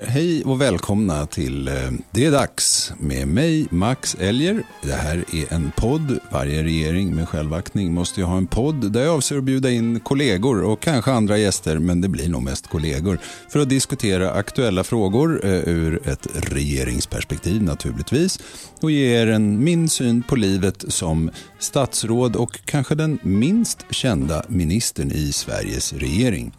Hej och välkomna till eh, Det är dags med mig, Max Elger. Det här är en podd. Varje regering med självaktning måste ju ha en podd där jag avser att bjuda in kollegor och kanske andra gäster, men det blir nog mest kollegor, för att diskutera aktuella frågor eh, ur ett regeringsperspektiv naturligtvis och ge er en min syn på livet som statsråd och kanske den minst kända ministern i Sveriges regering.